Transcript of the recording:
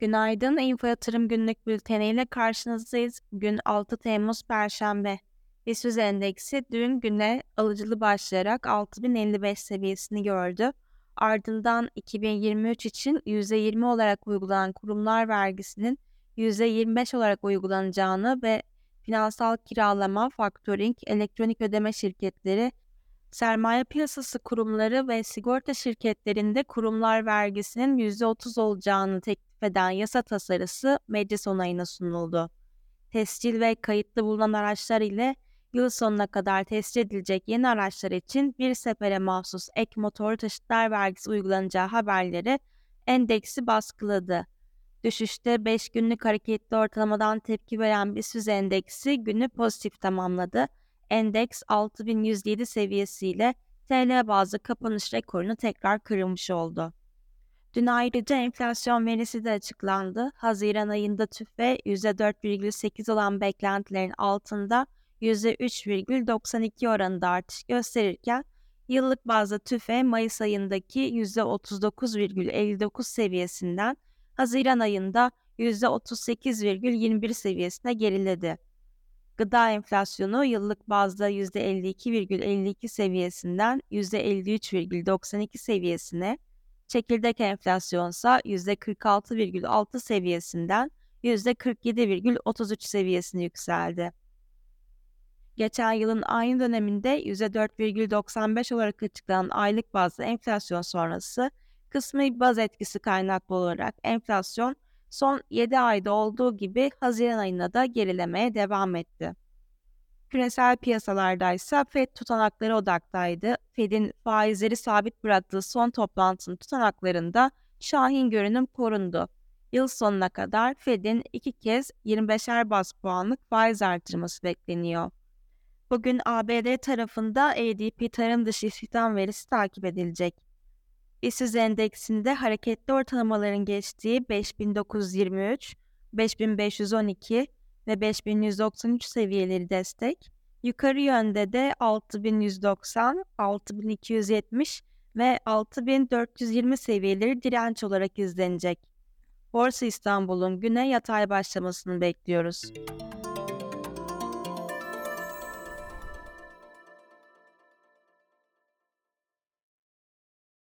Günaydın, Info Yatırım Günlük Bülteni ile karşınızdayız. Bugün 6 Temmuz Perşembe. BIST endeksi dün güne alıcılı başlayarak 6055 seviyesini gördü. Ardından 2023 için %20 olarak uygulanan kurumlar vergisinin %25 olarak uygulanacağını ve finansal kiralama, faktöring, elektronik ödeme şirketleri, sermaye piyasası kurumları ve sigorta şirketlerinde kurumlar vergisinin %30 olacağını teklif eden yasa tasarısı meclis onayına sunuldu. Tescil ve kayıtlı bulunan araçlar ile yıl sonuna kadar tescil edilecek yeni araçlar için bir sefere mahsus ek motor taşıtlar vergisi uygulanacağı haberleri endeksi baskıladı. Düşüşte 5 günlük hareketli ortalamadan tepki veren BIST endeksi günü pozitif tamamladı. Endeks 6107 seviyesiyle TL bazlı kapanış rekorunu tekrar kırılmış oldu. Dün ayrıca enflasyon verisi de açıklandı. Haziran ayında tüfe %4,8 olan beklentilerin altında %3,92 oranında artış gösterirken yıllık bazda tüfe Mayıs ayındaki %39,59 seviyesinden Haziran ayında %38,21 seviyesine geriledi. Gıda enflasyonu yıllık bazda %52,52 seviyesinden %53,92 seviyesine, çekirdek enflasyonsa %46,6 seviyesinden %47,33 seviyesine yükseldi. Geçen yılın aynı döneminde %4,95 olarak açıklanan aylık bazlı enflasyon sonrası kısmi baz etkisi kaynaklı olarak enflasyon son 7 ayda olduğu gibi Haziran ayında da gerilemeye devam etti. Küresel piyasalarda ise Fed tutanakları odaktaydı. Fed'in faizleri sabit bıraktığı son toplantının tutanaklarında şahin görünüm korundu. Yıl sonuna kadar Fed'in iki kez 25'er bas puanlık faiz artırması bekleniyor. Bugün ABD tarafında ADP tarım dışı istihdam verisi takip edilecek. İşsiz endeksinde hareketli ortalamaların geçtiği 5923, 5512 ve 5193 seviyeleri destek, yukarı yönde de 6190, 6270 ve 6420 seviyeleri direnç olarak izlenecek. Borsa İstanbul'un güne yatay başlamasını bekliyoruz.